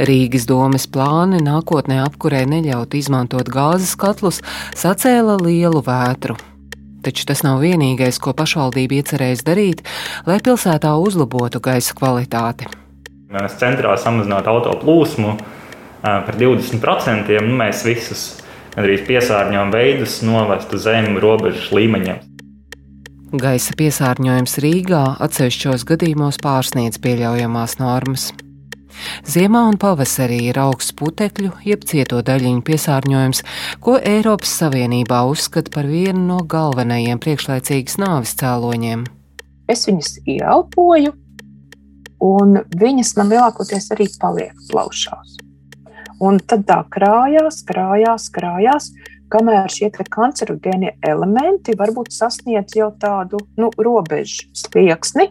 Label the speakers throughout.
Speaker 1: Rīgas domes plāni nākotnē apkurē neļaut izmantot gāzes katlus sacēla lielu vētru. Taču tas nav vienīgais, ko pašvaldība iecerēs darīt, lai pilsētā uzlabotu gaisa kvalitāti.
Speaker 2: Mēs centrā samazināt auto plūsmu par 20%, nu, mēs visus gandrīz piesārņojumu veidus novestu zem robežas līmeņiem.
Speaker 1: Gaisa piesārņojums Rīgā atsevišķos gadījumos pārsniedz pieļaujamās normas. Ziemā un pavasarī ir augsts putekļu, jeb cieto daļiņu piesārņojums, ko Eiropas Savienībā uzskata par vienu no galvenajiem priekšlaicīgas nāves cēloņiem.
Speaker 3: Es viņas ieelpoju, un viņas man lielākoties arī paliek plaušās. Un tad tā krājās, krājās, krājās, kamēr šie kancerogēnie elementi varbūt sasniedz jau tādu nu, robežu slieksni,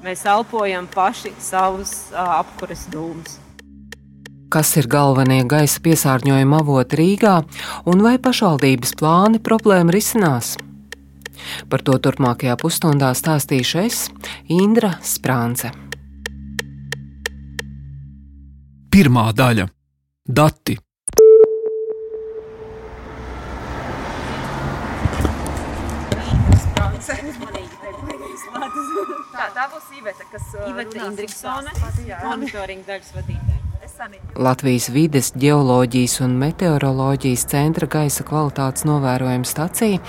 Speaker 4: Mēs elpojam paši savus apkures dūmus.
Speaker 1: Kas ir galvenie gaisa piesārņojuma avoti Rīgā un vai pašvaldības plāni problēmu risinās? Par to turpmākajā pusstundā stāstīšu es, Indra Sprānce.
Speaker 5: Pirmā daļa - dati.
Speaker 4: Tā, tā būs Iveta, kas Iveta Indriksone, monitoringa daļas vadītāja.
Speaker 1: Latvijas vides, geoloģijas un meteoroloģijas centra gaisa kvalitātes novērojuma stacija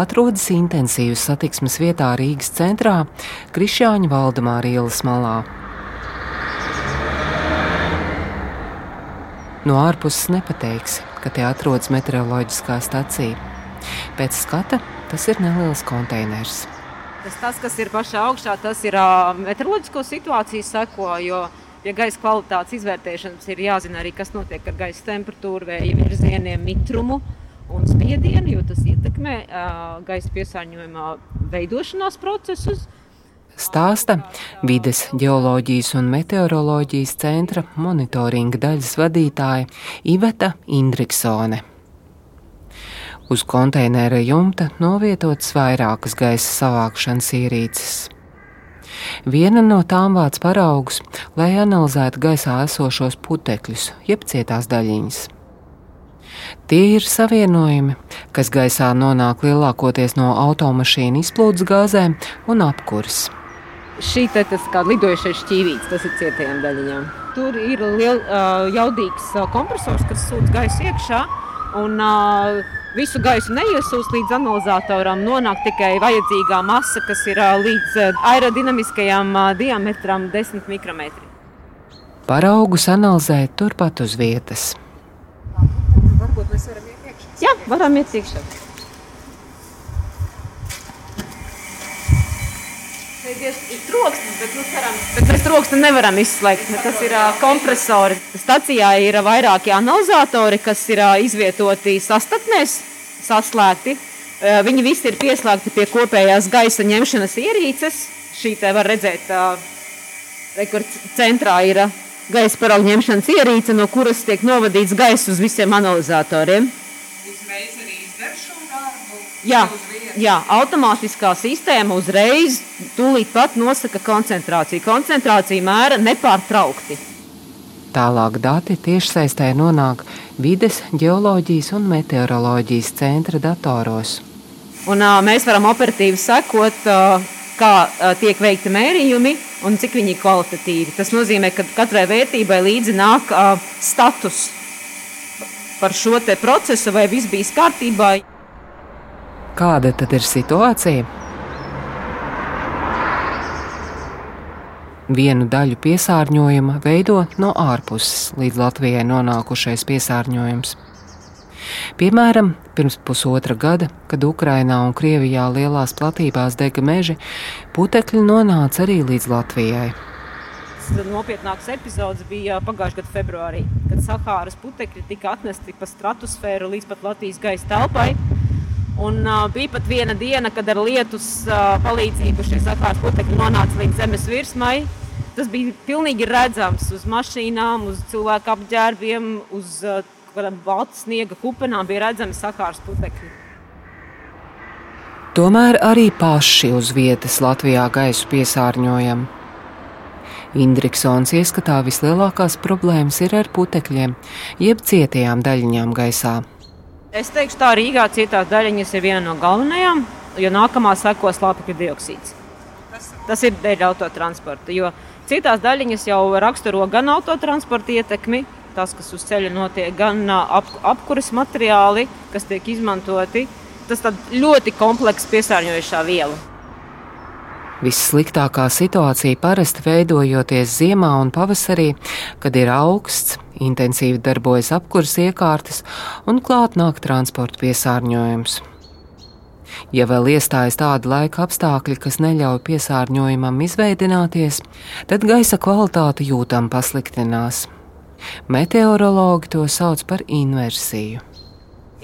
Speaker 1: atrodas intensīvas satiksmes vietā Rīgas centrā, Krišāņa Valdemāra ielas malā. No ārpuses nepateiksi, ka te atrodas meteoroloģiskā stacija. Pēc skata tas ir neliels konteiners.
Speaker 4: Tas, tas, kas ir pašā augšā, tas ir meteoroloģisko situāciju seko, jo pie gaisa kvalitātes izvērtēšanas ir jāzina arī, kas notiek ar gaisa temperatūru, vēja virzieniem, mitrumu un spiedienu, jo tas ietekmē gaisa piesārņojuma veidošanās procesus.
Speaker 1: Stāsta vides, geoloģijas un meteoroloģijas centra monitoringa daļas vadītāja Iveta Indriksone. Uz konteinera jumta novietotas vairākas gaisa savākšanas ierīces. Viena no tām vāc paraugus, lai analizētu gaisā esošos putekļus, jeb cietās daļiņas. Tie ir savienojumi, kas gaisā nonāk lielākoties no automašīnu izplūdes gāzēm un apkurs.
Speaker 4: Šī te tas kā lidojošais šķīvīts, tas ir cietajām daļiņām. Tur ir liel, uh, jaudīgs kompresors, kas sūta gaisu iekšā. Un, uh, Visu gaisu neiesūs līdz analizatoram, nonāk tikai vajadzīgā masa, kas ir līdz aerodinamiskajam diametram 10 mikrometri.
Speaker 1: Paraugus analizēt turpat uz vietas.
Speaker 4: Varbūt mēs varam iet iekšā. Jā, varam iet iekšā. Ir troksnis, bet, nu, ceram, bet mēs troksni nevaram izslēgt. Tas ir uh, kompresori. Stacijā ir vairāki analizatori, kas ir uh, izvietoti sastatnēs, saslēgti. Uh, viņi visi ir pieslēgti pie kopējās gaisa ņemšanas ierīces. Šī te var redzēt, uh, centrā ir gaisa paraugu ņemšanas ierīce, no kuras tiek novadīts gaiss uz visiem analizatoriem.
Speaker 6: Uzreiz arī izdara šo darbu.
Speaker 4: Jā. Jā, automātiskā sistēma uzreiz tūlīt pat nosaka koncentrāciju. Koncentrācija mēra nepārtraukti.
Speaker 1: Tālāk dati tiešsaistē nonāk vides, geoloģijas un meteoroloģijas centra datoros.
Speaker 4: Un, uh, mēs varam operatīvi sekot, uh, kā uh, tiek veikti mērījumi un cik viņi ir kvalitatīvi. Tas nozīmē, ka katrai vērtībai līdzi nāk uh, status par šo procesu, vai viss bija kārtībā.
Speaker 1: Kāda tad ir situācija? Vienu daļu piesārņojuma veido no ārpuses līdz Latvijai nonākušais piesārņojums. Piemēram, pirms pusotra gada, kad Ukrainā un Krievijā lielās platībās dega meži, putekļi nonāca arī līdz Latvijai.
Speaker 4: Nopietnāks epizods bija pagājušā gada februārī, kad Sahāras putekļi tika atnesti pa stratosfēru līdz pat Latvijas gaisa telpai. Un, uh, bija pat viena diena, kad ar lietus uh, palīdzību šie sakārs putekļi nonāca līdz zemes virsmai. Tas bija pilnīgi redzams uz mašīnām, uz cilvēku apģērbiem, uz uh, balta sniega kupenām bija redzami sakārs putekļi.
Speaker 1: Tomēr arī paši uz vietas Latvijā gaisu piesārņojam. Indriksons ieskatā vislielākās problēmas ir ar putekļiem, jeb cietajām daļiņām gaisā.
Speaker 4: Es teikšu, tā Rīgā cietās daļiņas ir viena no galvenajām, jo nākamā seko slāpekļa dioksīds. Tas ir dēļ autotransporta, jo citās daļiņas jau raksturo gan autotransporta ietekmi, tas, kas uz ceļa notiek, gan ap, apkuras materiāli, kas tiek izmantoti. Tas ļoti komplekss piesārņojošā viela.
Speaker 1: Vissliktākā situācija parasti veidojoties ziemā un pavasarī, kad ir augsts, intensīvi darbojas apkurses iekārtas un klāt nāk transporta piesārņojums. Ja vēl iestājas tādi laika apstākļi, kas neļauj piesārņojumam izveidināties, tad gaisa kvalitāte jūtam pasliktinās. Meteorologi to sauc par inversiju.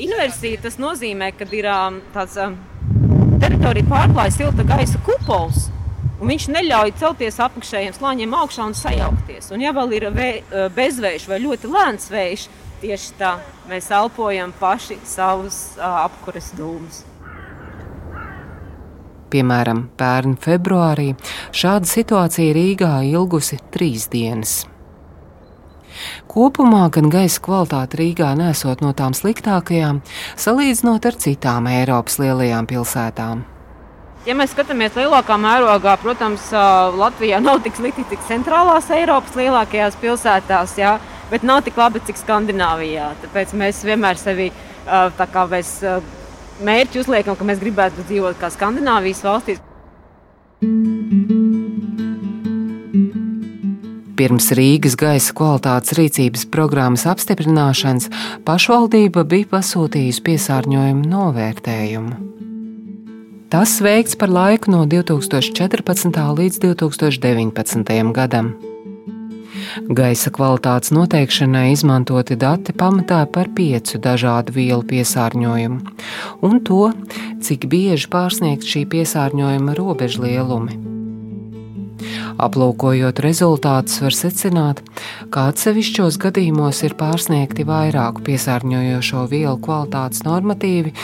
Speaker 4: Inversija tas nozīmē, ka ir tāds teritorija pārklāja silta gaisa kupols. Un viņš neļauj celties apakšējiem slāņiem augšā un sajaukties. Un, ja vēl ir vē, bezvējš vai ļoti lēns vējš, tieši tā mēs elpojam paši savus apkures dūmus.
Speaker 1: Piemēram, pērn februārī šāda situācija Rīgā ilgusi trīs dienas. Kopumā gan gaisa kvalitāte Rīgā nesot no tām sliktākajām, salīdzinot ar citām Eiropas lielajām pilsētām.
Speaker 4: Ja mēs skatāmies lielākā mērogā, protams, Latvijā nav tik slikti, cik centrālās Eiropas lielākajās pilsētās, jā, bet nav tik labi, cik Skandināvijā. Tāpēc mēs vienmēr sevi tā kā mēs mērķi uzliekam, ka mēs gribētu dzīvot kā Skandināvijas valstīs.
Speaker 1: Pirms Rīgas gaisa kvalitātes rīcības programmas apstiprināšanas pašvaldība bija pasūtījusi piesārņojumu novērtējumu. Tas veikts par laiku no 2014. līdz 2019. gadam. Gaisa kvalitātes noteikšanai izmantoti dati pamatā par piecu dažādu vielu piesārņojumu un to, cik bieži pārsniegt šī piesārņojuma robežu lielumi. Aplūkojot rezultātus, var secināt, ka atsevišķos gadījumos ir pārsniegti vairāku piesārņojošo vielu kvalitātes normatīvi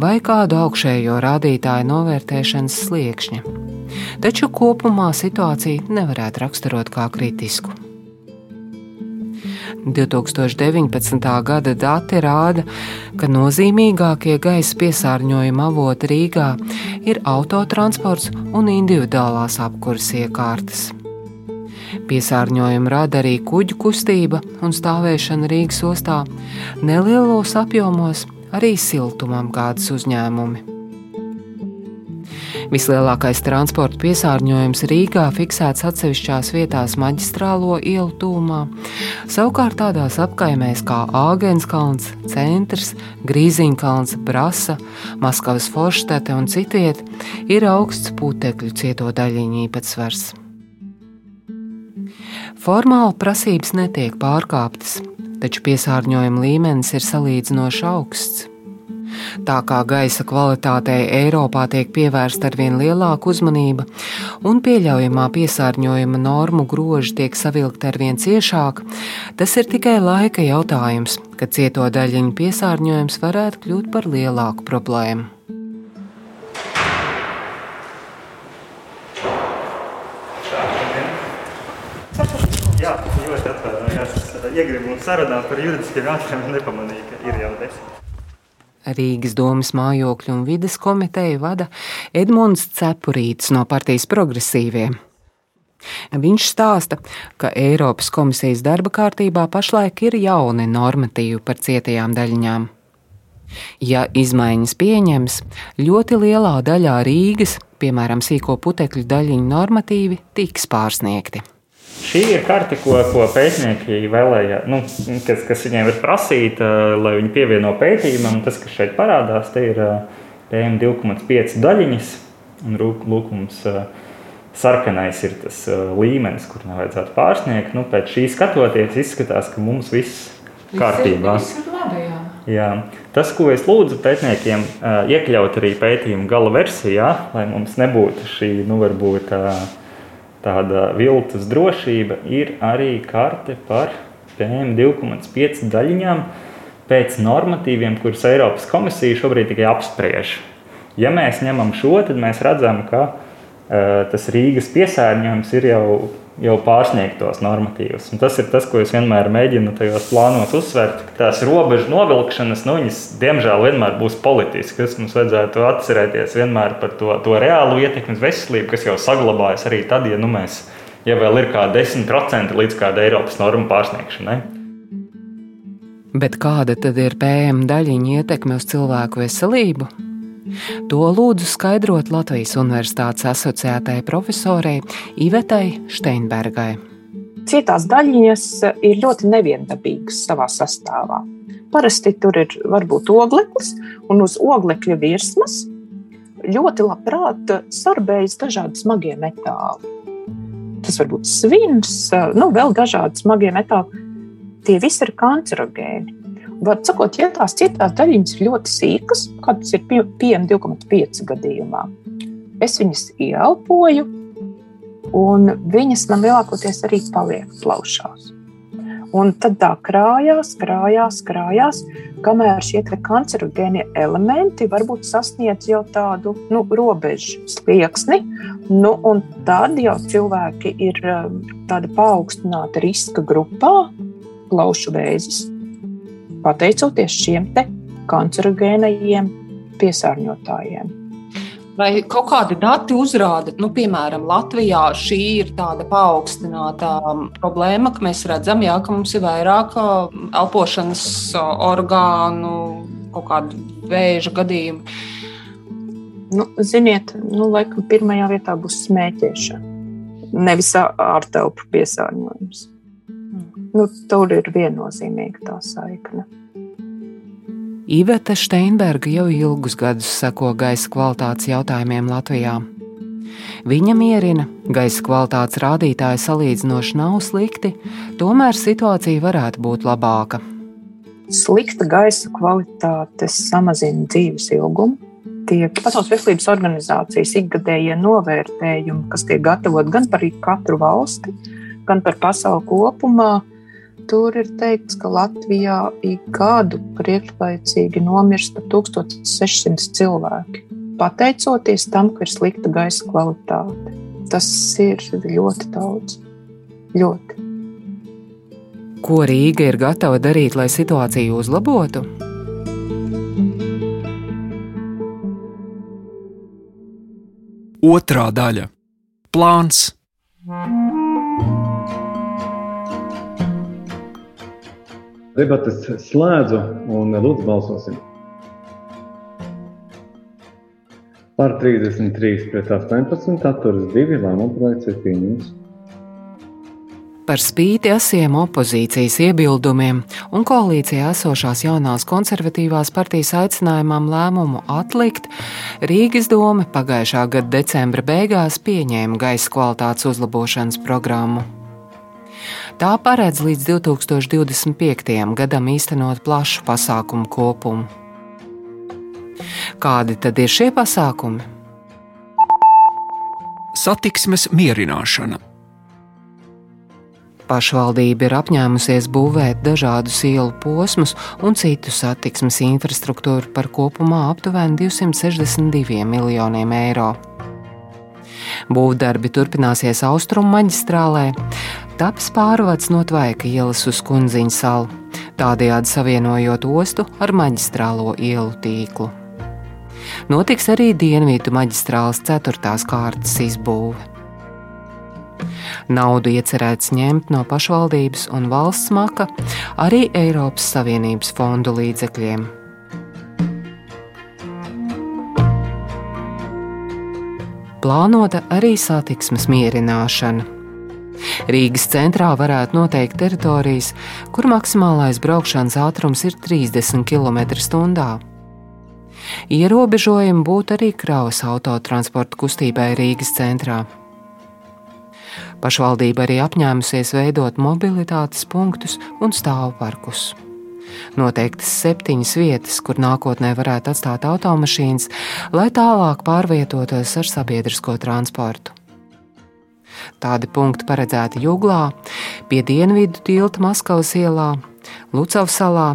Speaker 1: vai kādu augšējo rādītāju novērtēšanas sliekšņa. Taču kopumā situāciju nevarētu raksturot kā kritisku. 2019. gada dati rāda, ka nozīmīgākie gaisa piesārņojuma avoti Rīgā ir autotransports un individuālās apkuras iekārtas. Piesārņojumu rada arī kuģu kustība un stāvēšana Rīgas ostā, nelielos apjomos arī siltumapgādes uzņēmumi. Vislielākais transporta piesārņojums Rīgā fiksēts atsevišķās vietās maģistrālo ielu tūmā, savukārt tādās apkaimēs kā Āgenskalns, Centrs, Grīziņkalns, Brasa, Maskavas Forštete un citviet ir augsts putekļu cieto daļiņu īpatsvars. Formāli prasības netiek pārkāptas, taču piesārņojuma līmenis ir salīdzinoši augsts. Tā kā gaisa kvalitātei Eiropā tiek pievērsta ar vien lielāka uzmanība un pieļaujamā piesārņojuma normu groži tiek savilkti ar vien ciešāk, tas ir tikai laika jautājums, kad cieto daļiņu piesārņojums varētu kļūt par lielāku problēmu.
Speaker 2: Jā, ļoti atvainojos. Iegribu sarunā par juridiskiem jautājumiem, nepamanīju, ka ir jau desmit.
Speaker 1: Rīgas domas mājokļu un vides komiteju vada Edmunds Cepurīts no partijas progresīviem. Viņš stāsta, ka Eiropas komisijas darba kārtībā pašlaik ir jauni normatīvi par cietajām daļiņām. Ja izmaiņas pieņems, ļoti lielā daļā Rīgas, piemēram, sīko putekļu daļiņu normatīvi, tiks pārsniegti.
Speaker 2: Šī ir karte, ko, ko pētnieki vēlēja, nu, kas, kas viņiem ir prasīta, lai viņi pievieno pētījumam. Tas, kas šeit parādās, te ir PM2,5 daļiņas. Un lūk, mums sarkanais ir tas līmenis, kur nevajadzētu pārsniegt. Nu, pēc šī skatoties, izskatās, ka mums viss ir kārtībā.
Speaker 1: Viss ir labi, jā.
Speaker 2: Jā. Tas, ko es lūdzu pētniekiem, iekļaut arī pētījuma gala versijā, lai mums nebūtu šī, nu, varbūt tāda viltus drošība, ir arī karte par PM2,5 daļiņām pēc normatīviem, kurus Eiropas komisija šobrīd tikai apspriež. Ja mēs ņemam šo, tad mēs redzam, ka uh, tas Rīgas piesārņojums ir jau jau pārsniegt tos normatīvus. Un tas ir tas, ko es vienmēr mēģinu tajos plānos uzsvērt. Tās robežu novilkšanas, nu, viņas diemžēl vienmēr būs politiskas. Mums vajadzētu atcerēties vienmēr par to, to reālu ietekmi uz veselību, kas jau saglabājas arī tad, ja nu, mēs ja vēl ir kā 10% līdz kāda Eiropas norma pārsniegšanai.
Speaker 1: Bet kāda tad ir PM daļiņa ietekme uz cilvēku veselību? To lūdzu skaidrot Latvijas Universitātes asociētajai profesorei Ivetai Steinbergai.
Speaker 3: Cietās daļiņas ir ļoti neviendabīgas savā sastāvā. Parasti tur ir varbūt ogleklis, un uz oglekļa virsmas ļoti labprāt sarbējas dažādi smagie metāli. Tas var būt svins, nu, vēl dažādi smagie metāli. Tie visi ir kancerogēni. Var sakot, ja tās cietās daļiņas ir ļoti sīkas, kā tas ir PM 2,5 gadījumā, es viņas ieelpoju, un viņas man lielākoties arī paliek plaušās. Un tad tā krājās, krājās, krājās, kamēr šie kancerogēnie elementi varbūt sasniedz jau tādu nu, robežu slieksni. Nu, tad jau cilvēki ir um, tāda paaugstināta riska grupā, plaušu vēzis pateicoties šiem kancerogēnajiem piesārņotājiem.
Speaker 7: Vai kaut kādi dati uzrāda, nu, piemēram, Latvijā šī ir tāda paaugstināta problēma, ka mēs redzam, jā, ka mums ir vairāk elpošanas orgānu, kaut kādu vēža gadījumu?
Speaker 3: Nu, ziniet, nu, laikam pirmajā vietā būs smēķēšana, nevis ārtelpu piesārņojums. Nu, tur ir viennozīmīga tā saikne.
Speaker 1: Iveta Steinberga jau ilgus gadus seko gaisa kvalitātes jautājumiem Latvijā. Viņa mierina, gaisa kvalitātes rādītāji salīdzinoši nav slikti, tomēr situācija varētu būt labāka.
Speaker 3: Slikta gaisa kvalitāte samazina dzīves ilgumu. Tiek Pasaules veselības organizācijas ikgadējie novērtējumi, kas tiek gatavot gan par katru valsti, gan par pasauli kopumā, Tur ir teikts, ka Latvijā ik gadu priekšlaicīgi nomirst ap 1600 cilvēki. Pateicoties tam, ka ir slikta gaisa kvalitāte. Tas ir ļoti daudz. Ļoti.
Speaker 1: Ko Rīga ir gatava darīt, lai situāciju uzlabotu?
Speaker 5: Otra daļa - plāns.
Speaker 8: Debates slēdzu un lūdzu balsosim. Par 33 pret 18 atturas 2 lēmumu projekts ir pieņemts.
Speaker 1: Par spīti asiem opozīcijas iebildumiem un koalīcijā esošās jaunās konservatīvās partijas aicinājumam lēmumu atlikt, Rīgas doma pagājušā gada decembra beigās pieņēma gaisa kvalitātes uzlabošanas programmu. Tā paredz līdz 2025. gadam īstenot plašu pasākumu kopumu. Kādi tad ir šie pasākumi?
Speaker 5: Satiksmes mierināšana.
Speaker 1: Pašvaldība ir apņēmusies būvēt dažādus ielu posmus un citu satiksmes infrastruktūru par kopumā aptuveni 262 miljoniem eiro. Būvdarbi turpināsies austrumu maģistrālē, taps pārvads no Tvaika ielas uz Kunziņu salu, tādējādi savienojot ostu ar maģistrālo ielu tīklu. Notiks arī dienvidu maģistrāles ceturtās kārtas izbūve. Naudu iecerēts ņemt no pašvaldības un valsts maka, arī Eiropas Savienības fondu līdzekļiem. Plānota arī satiksmes mierināšana. Rīgas centrā varētu noteikt teritorijas, kur maksimālais braukšanas ātrums ir 30 km/h. Ierobežojumi būtu arī kravas autotransporta kustībai Rīgas centrā. Pašvaldība arī apņēmusies veidot mobilitātes punktus un stāvparkus. Noteiktas septiņas vietas, kur nākotnē varētu atstāt automašīnas, lai tālāk pārvietotos ar sabiedrisko transportu. Tādi punkti paredzēti Juglā, pie Dienvidu tilta Maskavas ielā, Lucavas salā,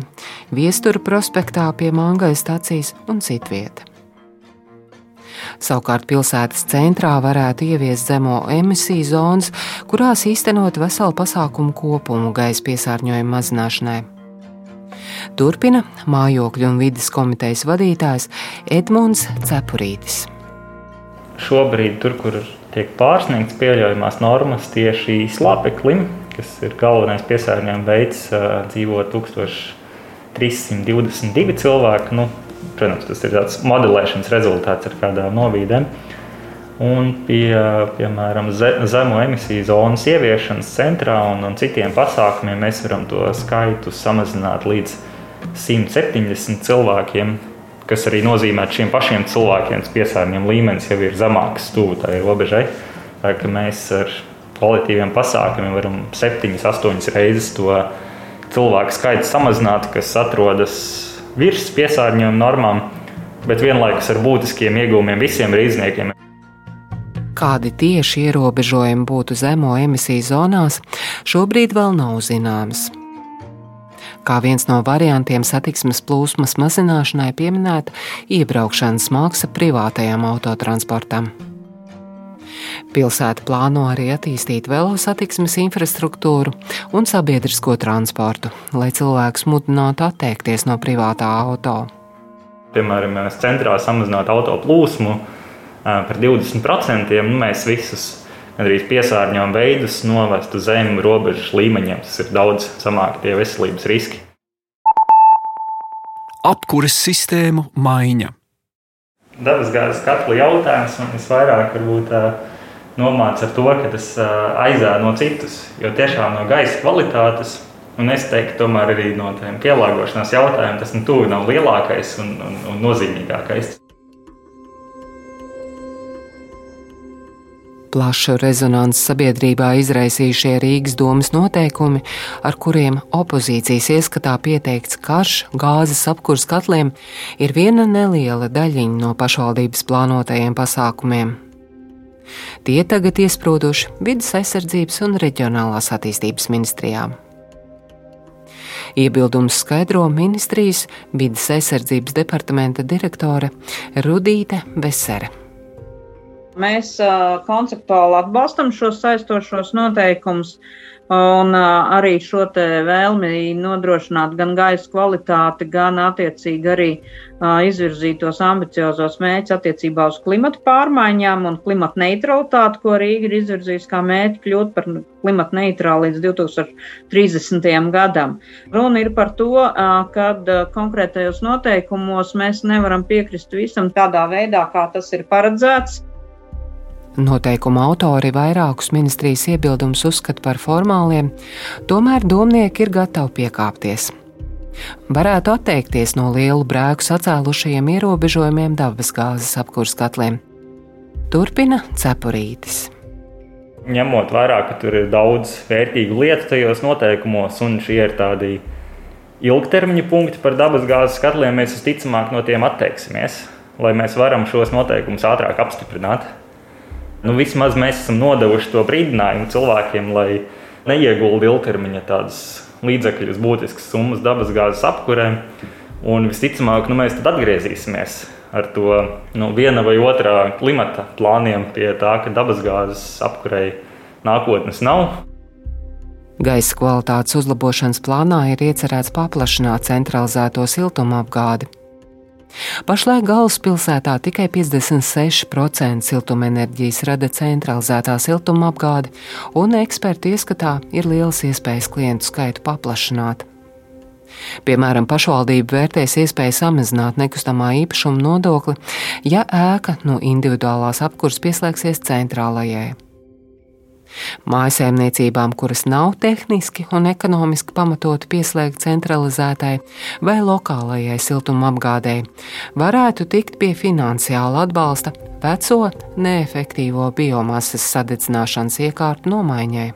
Speaker 1: Viestura prospektā pie Mangai stacijas un citvieta. Savukārt pilsētas centrā varētu ieviest zemo emisiju zonas, kurās īstenot veselu pasākumu kopumu gaisa piesārņojuma mazināšanai. Turpina mājokļu un vidas komitejas vadītājs Edmunds Cepurītis.
Speaker 2: Šobrīd, tur, kur tiek pārsniegts pieļaujamās normas, tieši slāpeklim, kas ir galvenais piesārņojuma veids, dzīvo 1322 cilvēki. Nu, protams, tas ir tāds modelēšanas rezultāts ar kādām novīdēm. Un pie piemēram, zemu emisiju zonas ieviešanas centrā un, un citiem pasākumiem mēs varam to skaitu samazināt līdz 170 cilvēkiem, kas arī nozīmē, ka šiem pašiem cilvēkiem piesārņojuma līmenis jau ir zemāks, tuvu tai robežai. Tā kā mēs ar kvalitīviem pasākumiem varam septiņas, astoņas reizes to cilvēku skaitu samazināt, kas atrodas virs piesārņojuma normām, bet vienlaikus ar būtiskiem iegūmiem visiem rīzniekiem.
Speaker 1: Kādi tieši ierobežojumi būtu zemo emisiju zonās, šobrīd vēl nav zināms. Kā viens no variantiem satiksmes plūsmas mazināšanai pieminēta iebraukšanas maksa privātajam autotransportam. Pilsēta plāno arī attīstīt velosatiksmes infrastruktūru un sabiedrisko transportu, lai cilvēkus mudinātu atteikties no privātā auto.
Speaker 2: Piemēram, mēs centrā samazinātu auto plūsmu, par 20%, nu, mēs visus gandrīz piesārņojumu veidus novestu zem robežas līmeņiem. Tas ir daudz samāk tie veselības riski.
Speaker 5: Apkures sistēmu maiņa.
Speaker 2: Dabasgāzes katla jautājums man visvairāk varbūt nomāca ar to, ka tas aizēno citus, jo tiešām no gaisa kvalitātes Un es teiktu, tomēr arī no tiem pielāgošanās jautājumiem tas nu, nav lielākais un, un, un nozīmīgākais.
Speaker 1: Plašu rezonanci sabiedrībā izraisījušie Rīgas domas noteikumi, ar kuriem opozīcijas ieskatā pieteikts karš gāzes apkurs katliem, ir viena neliela daļiņa no pašvaldības plānotajiem pasākumiem. Tie tagad iesprūduši vidas aizsardzības un reģionālās attīstības ministrijām. Iebildums skaidro ministrijas vidas aizsardzības departamenta direktore Rudīte Vesere.
Speaker 6: Mēs uh, konceptuāli atbalstam šos saistošos noteikumus un uh, arī šo vēlmi nodrošināt gan gaisa kvalitāti, gan attiecīgi arī uh, izvirzītos ambiciozos mērķus attiecībā uz klimata pārmaiņām un klimata neutralitāti, ko Rīga ir izvirzījusi kā mērķi kļūt par klimata neitrālu līdz 2030. gadam. Runa ir par to, ka konkrētajos noteikumos mēs nevaram piekrist visam tādā veidā, kā tas ir paredzēts.
Speaker 1: Noteikuma autori vairākus ministrijas iebildumus uzskata par formāliem, tomēr domnieki ir gatavi piekāpties. Varētu atteikties no lielu brēku sacēlušajiem ierobežojumiem dabas gāzes apkurss katliem. Turpina cepurītis.
Speaker 2: Ņemot vērā, ka tur ir daudz vērtīgu lietu tajos noteikumos, un šie ir tādi ilgtermiņa punkti par dabas gāzes katliem, mēs visticamāk no tiem atteiksimies, lai mēs varam šos noteikumus ātrāk apstiprināt. Nu, vismaz mēs esam nodevuši to brīdinājumu cilvēkiem, lai neiegulda ilgtermiņa tādas līdzekļus, būtiskas summas dabasgāzes apkurē. Un visticamāk, nu, mēs tad atgriezīsimies ar to nu, viena vai otrā klimata plāniem pie tā, ka dabasgāzes apkurei nākotnes nav.
Speaker 1: Gaisa kvalitātes uzlabošanas plānā ir iecerēts paplašināt centralizēto siltumapgādi. Pašlaik galvaspilsētā tikai 56% siltumenerģijas rada centralizētā siltuma apgāde, un eksperti ieskatā ir lielas iespējas klientu skaitu paplašināt. Piemēram, pašvaldība vērtēs iespēju samazināt nekustamā īpašuma nodokli, ja ēka no individuālās apkurses pieslēgsies centrālajai. Mājasēmniecībām, kuras nav tehniski un ekonomiski pamatoti pieslēgt centralizētai vai lokālajai siltuma apgādēji, varētu tikt pie finansiāla atbalsta veco, neefektīvo biomasas sadedzināšanas iekārtu nomaiņai.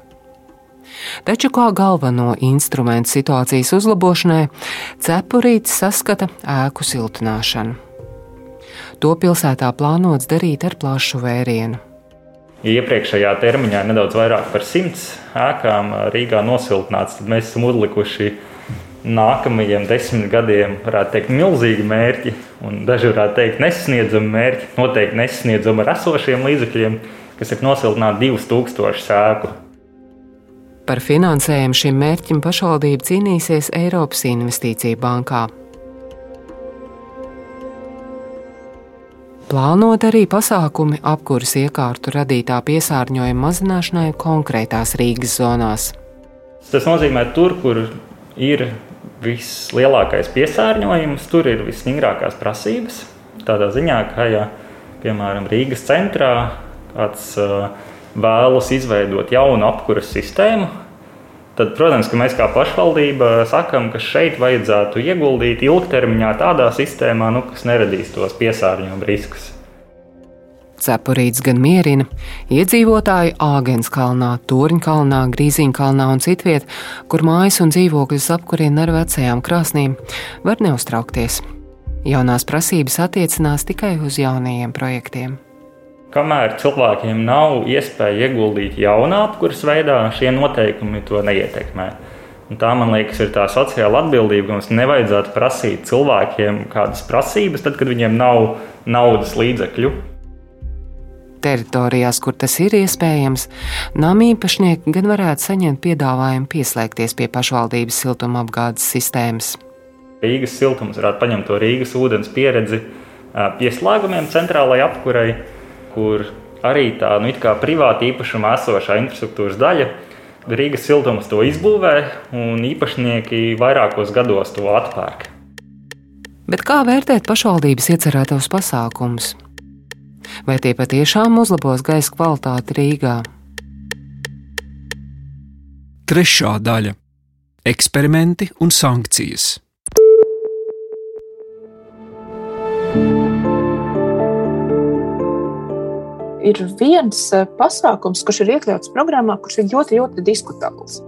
Speaker 1: Taču kā galveno instrumentu situācijas uzlabošanai, cepurītis saskata ēku siltināšanu. To pilsētā plānots darīt ar plašu vērienu.
Speaker 2: Iepriekšējā termiņā ir nedaudz vairāk par simts ēkām Rīgā nosiltināts, tad mēs esam uzlikuši nākamajiem desmit gadiem, varētu teikt, milzīgi mērķi, un daži varētu teikt, nesasniedzami mērķi, noteikti nesasniedzami ar esošiem līdzekļiem, kas ir nosiltināt 2000 sēku.
Speaker 1: Par finansējumu šim mērķim pašvaldība cīnīsies Eiropas Investīcija bankā. Plānot arī pasākumi apkuras iekārtu radītā piesārņojuma mazināšanai konkrētās Rīgas zonās.
Speaker 2: Tas nozīmē, tur, kur ir vislielākais piesārņojums, tur ir visstingrākās prasības. Tādā ziņā, ka, ja, piemēram, Rīgas centrā kāds vēlas izveidot jaunu apkuras sistēmu, tad, protams, mēs kā pašvaldība sakām, ka šeit vajadzētu ieguldīt ilgtermiņā tādā sistēmā, nu, kas neradīs tos piesārņojuma riskus.
Speaker 1: Cepurīts gan mierina. Iedzīvotāji Āgenskalnā, Torņkalnā, Grīziņkalnā un citviet, kur mājas un dzīvokļus apkurina ar vecajām krāsnīm, var neuztraukties. Jaunās prasības attiecinās tikai uz jaunajiem projektiem.
Speaker 2: Kamēr cilvēkiem nav iespēja ieguldīt jaunā apkurss veidā, šie noteikumi to neietekmē. Un tā, man liekas, ir tā sociāla atbildība, ka mums nevajadzētu prasīt cilvēkiem kādas prasības, tad, kad viņiem nav naudas līdzekļu.
Speaker 1: Teritorijās, kur tas ir iespējams, nama īpašnieki gan varētu saņemt piedāvājumu pieslēgties pie pašvaldības siltumapgādes sistēmas.
Speaker 2: Rīgas siltums varētu paņemt to Rīgas ūdens pieredzi pieslēgumiem centrālajai apkurei kur arī tā nu, privāta īpašuma esošā infrastruktūras daļa. Rīgas siltums to izbūvē, un īpašnieki vairākos gados to atpērk.
Speaker 1: Bet kā vērtēt pašvaldības iecerētos pasākumus? Vai tie patiešām uzlabos gaisa kvalitāti Rīgā?
Speaker 5: Trešā daļa - eksperimenti un sankcijas.
Speaker 3: Ir viens eh, pasākums, kurš ir iekļauts programmā, kurš ir ļoti, ļoti diskutabls.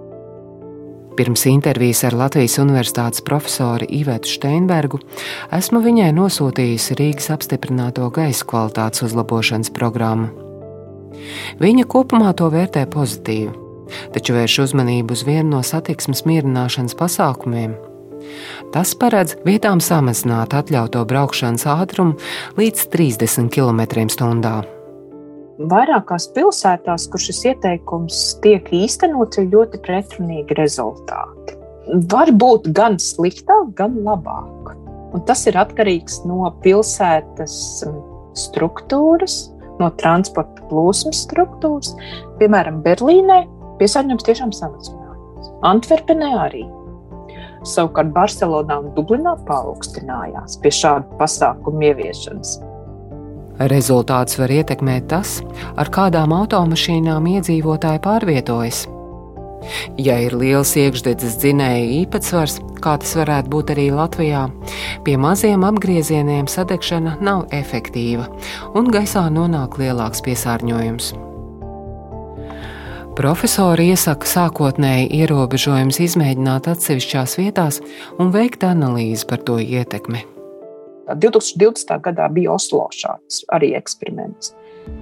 Speaker 1: Pirms intervijas ar Latvijas Universitātes profesoru Ivetu Steinbergu esmu viņai nosūtījusi Rīgas apstiprināto gaisa kvalitātes uzlabošanas programmu. Viņa kopumā to vērtē pozitīvi, taču vērš uzmanību uz vienu no satiksmes mierināšanas pasākumiem. Tas paredz vietām samazināt atļautu braukšanas ātrumu līdz 30 km/h.
Speaker 3: Vairākās pilsētās, kur šis ieteikums tiek īstenots, ir ļoti pretrunīgi rezultāti. Var būt gan sliktāk, gan labāk. Un tas ir atkarīgs no pilsētas um, struktūras, no transporta plūsmas struktūras. Piemēram, Berlīnē piesārņojums tiešām samazinājās. Antverpenē arī. Savukārt Barcelonā un Dublinā paaugstinājās pie šādu pasākumu ieviešanas.
Speaker 1: Rezultāts var ietekmēt tas, ar kādām automašīnām iedzīvotāji pārvietojas. Ja ir liels iekšdedzes dzinēja īpatsvars, kā tas varētu būt arī Latvijā, pie maziem apgriezieniem sadegšana nav efektīva un gaisā nonāk lielāks piesārņojums. Profesori iesaka sākotnēji ierobežojumus izmēģināt atsevišķās vietās un veikt analīzi par to ietekmi.
Speaker 3: 2020. gadā bija Oslo šāds arī eksperiments.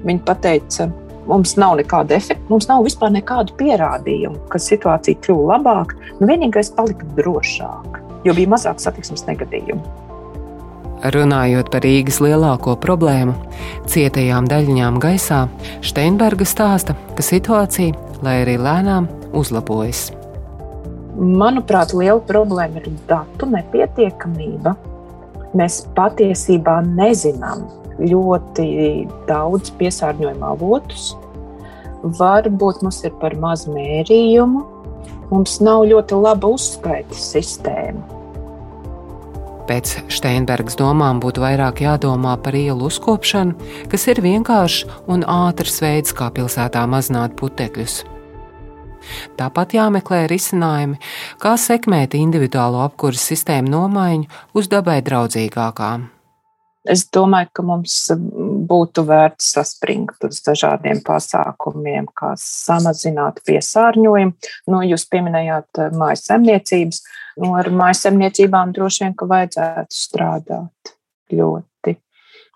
Speaker 3: Viņi teica, mums nav nekāda efekta, mums nav vispār nekādu pierādījumu, ka situācija kļuva labāka. Nu, vienīgais palika drošāk, jo bija mazāk satiksmes negadījumu.
Speaker 1: Runājot par Rīgas lielāko problēmu, cietajām daļiņām gaisā, Steinberga stāsta, ka situācija, lai arī lēnām, uzlabojas.
Speaker 3: Manuprāt, liela problēma ir datu nepietiekamība mēs patiesībā nezinām ļoti daudz piesārņojuma avotus. Varbūt mums ir par maz mērījumu, mums nav ļoti laba uzskaitas sistēma.
Speaker 1: Pēc Steinbergas domām būtu vairāk jādomā par ielu uzkopšanu, kas ir vienkāršs un ātrs veids, kā pilsētā mazināt putekļus. Tāpat jāmeklē risinājumi, kā sekmēt individuālo apkurses sistēmu nomaiņu uz dabai draudzīgākām.
Speaker 3: Es domāju, ka mums būtu vērts saspringt uz dažādiem pasākumiem, kā samazināt piesārņojumu. Nu, jūs pieminējāt eh, mājas saimniecības. Nu, ar mājas saimniecībām droši vien, ka vajadzētu strādāt ļoti.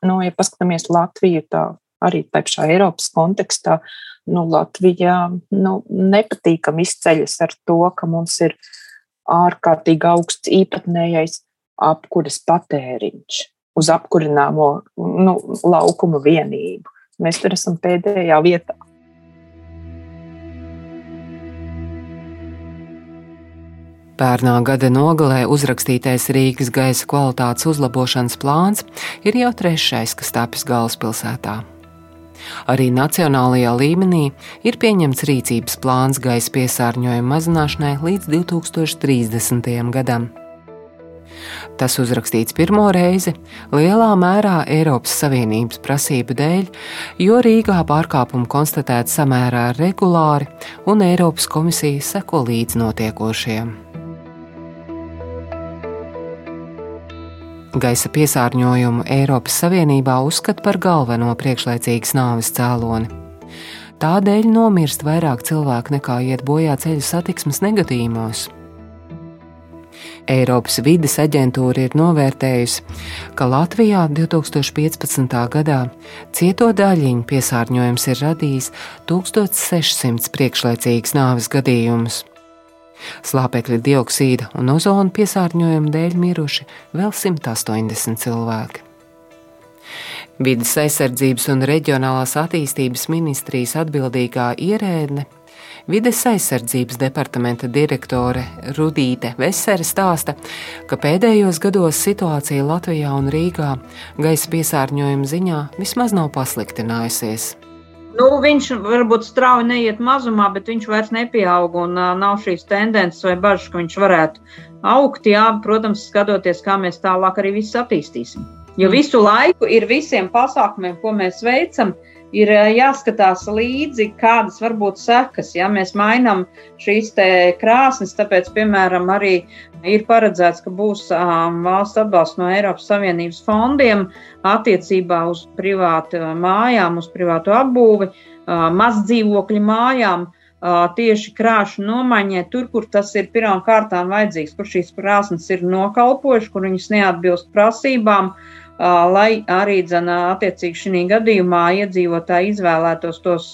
Speaker 3: Nu, ja paskatāmies Latviju, tā arī pašā Eiropas kontekstā, nu, Latvijā nu, nepatīkami izceļas ar to, ka mums ir ārkārtīgi augsts īpatnējais apkuras patēriņš uz apkurināmo nu, laukumu vienību. Mēs tur esam pēdējā vietā.
Speaker 1: Pērnā gada nogalē uzrakstītais Rīgas gaisa kvalitātes uzlabošanas plāns ir jau trešais, kas tapis galvaspilsētā. Arī nacionālajā līmenī ir pieņemts rīcības plāns gaisa piesārņojuma mazināšanai līdz 2030. gadam. Tas uzrakstīts pirmo reizi lielā mērā Eiropas Savienības prasību dēļ, jo Rīgā pārkāpumu konstatēt samērā regulāri un Eiropas komisija seko līdz notiekošiem. Gaisa piesārņojumu Eiropas Savienībā uzskata par galveno priekšlaicīgas nāves cēloni. Tādēļ nomirst vairāk cilvēku nekā iet bojā ceļu satiksmes negadījumos. Eiropas vides aģentūra ir novērtējusi, ka Latvijā 2015. gadā cieto daļiņu piesārņojums ir radījis 1600 priekšlaicīgas nāves gadījumus. Slāpekļa dioksīda un ozona piesārņojuma dēļ miruši vēl 180 cilvēki. Vides aizsardzības un reģionālās attīstības ministrijas atbildīgā ierēdne, vides aizsardzības departamenta direktore Rudīte Vesere stāsta, ka pēdējos gados situācija Latvijā un Rīgā gaisa piesārņojuma ziņā vismaz nav pasliktinājusies.
Speaker 6: Nu, viņš varbūt strauji neiet mazumā, bet viņš vairs nepieaug un uh, nav šīs tendences vai bažas, ka viņš varētu augt. Jā, protams, skatoties, kā mēs tālāk arī visu attīstīsim. Jo visu laiku ir visiem pasākumiem, ko mēs veicam, ir jāskatās līdzi, kādas var būt sekas. Ja mēs mainām šīs krāsnes, tāpēc, piemēram, arī ir paredzēts, ka būs um, valsts atbalsts no Eiropas Savienības fondiem attiecībā uz privātu mājām, uz privātu apbūvi, uh, mazdzīvokļu mājām. Uh, tieši krāšu nomaiņai, tur, kur tas ir pirmām kārtām vajadzīgs, kur šīs krāsnes ir nokalpojušas, kur viņas neatbilst prasībām, uh, lai arī dzana, attiecīgi šī gadījumā iedzīvotāji izvēlētos tos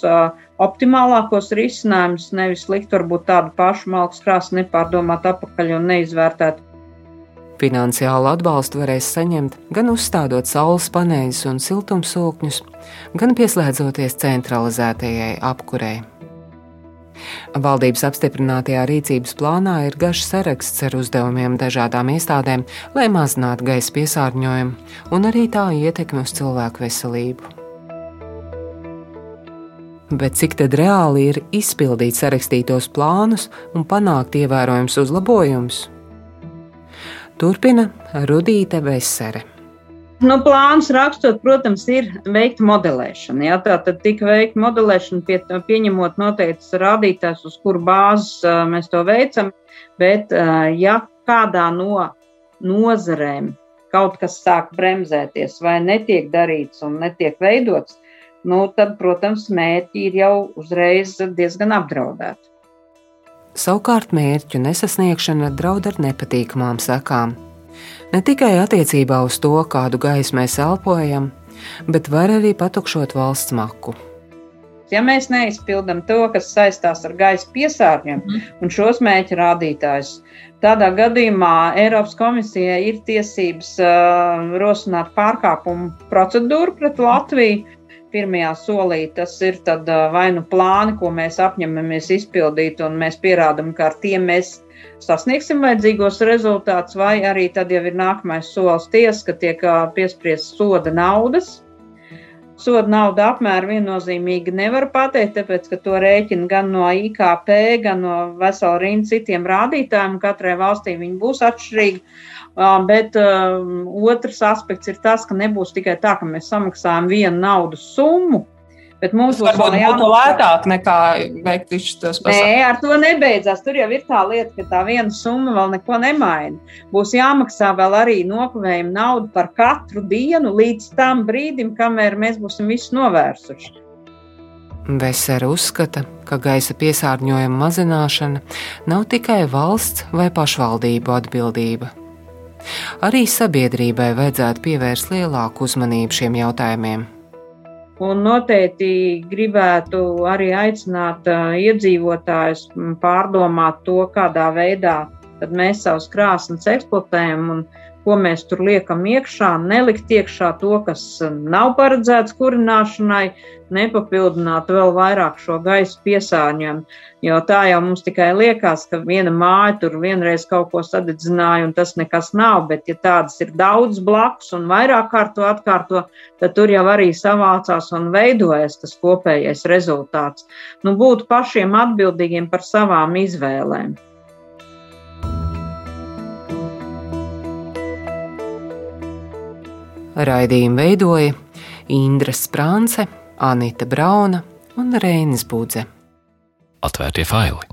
Speaker 6: optimālākos risinājumus, nevis likt varbūt tādu pašu malku krāsu nepārdomāt atpakaļ un neizvērtēt.
Speaker 1: Finansiālu atbalstu varēs saņemt gan uzstādot saules paneļus un siltumsūkņus, gan pieslēdzoties centralizētajai apkurei. Valdības apstiprinātajā rīcības plānā ir garš saraksts ar uzdevumiem dažādām iestādēm, lai mazinātu gaisa piesārņojumu un arī tā ietekmi uz cilvēku veselību. Bet cik tad reāli ir izpildīt sarakstītos plānus un panākt ievērojams uzlabojums? Turpina Rudīte Vesere.
Speaker 6: Nu, plāns rakstot, protams, ir veikta modelēšana. Ja? Tā tad tika veikta modelēšana, pie, pieņemot noteikts rādītājs, uz kuru bāzes mēs to veicam. Bet, ja kādā no nozarēm kaut kas sāk bremzēties vai netiek darīts un netiek veidots, nu, tad, protams, mērķi ir jau uzreiz diezgan apdraudēti.
Speaker 1: Savukārt mērķu nesasniegšana draud ar nepatīkamām sekām ne tikai attiecībā uz to, kādu gaisu mēs elpojam, bet var arī patukšot valsts maku.
Speaker 6: Ja mēs neizpildām to, kas saistās ar gaisa piesārņojumu mm. un šos mēķu rādītājus, tādā gadījumā Eiropas komisijai ir tiesības uh, rosināt pārkāpumu procedūru pret Latviju. Pirmajā solī tas ir tad, uh, vai nu plāni, ko mēs apņemamies izpildīt, un mēs pierādām, ka ar tiem mēs sasniegsim vajadzīgos rezultātus, vai arī tad jau ir nākamais solis tiesa, ka tiek piespriests soda naudas. Soda nauda apmēru viennozīmīgi nevar pateikt, tāpēc, ka to rēķina gan no IKP, gan no vesela rinda citiem rādītājiem. Katrai valstī viņi būs atšķirīgi. Bet um, otrs aspekts ir tas, ka nebūs tikai tā, ka mēs samaksājam vienu naudas summu, Bet mums
Speaker 7: būs varbūt būtu lētāk nekā veikt tos
Speaker 6: pasākumus. Nē, ar to nebeidzās. Tur jau ir tā lieta, ka tā viena summa vēl neko nemaina. Būs jāmaksā vēl arī nokavējuma nauda par katru dienu līdz tam brīdim, kamēr mēs būsim visu novērsuši.
Speaker 1: Vesera uzskata, ka gaisa piesārņojuma mazināšana nav tikai valsts vai pašvaldību atbildība. Arī sabiedrībai vajadzētu pievērst lielāku uzmanību šiem jautājumiem.
Speaker 6: Un noteikti gribētu arī aicināt iedzīvotājus pārdomāt to, kādā veidā mēs savus krāsnes eksploatējam un ko mēs tur liekam iekšā, nelikt iekšā to, kas nav paredzēts kurināšanai, nepapildināt vēl vairāk šo gaisa piesārņojumu. Jo tā jau mums tikai liekas, ka viena māja tur vienreiz kaut ko sadedzināja, un tas nekas nav. Bet, ja tādas ir daudz blakus un vairāk kārto atkārto, tad tur jau arī savācās un veidojas tas kopējais rezultāts. Nu, būt pašiem atbildīgiem par savām izvēlēm.
Speaker 1: Raidījumu veidoja Indra Sprānce, Anita Brauna un Reinis Budze.
Speaker 9: Atvērtie faili!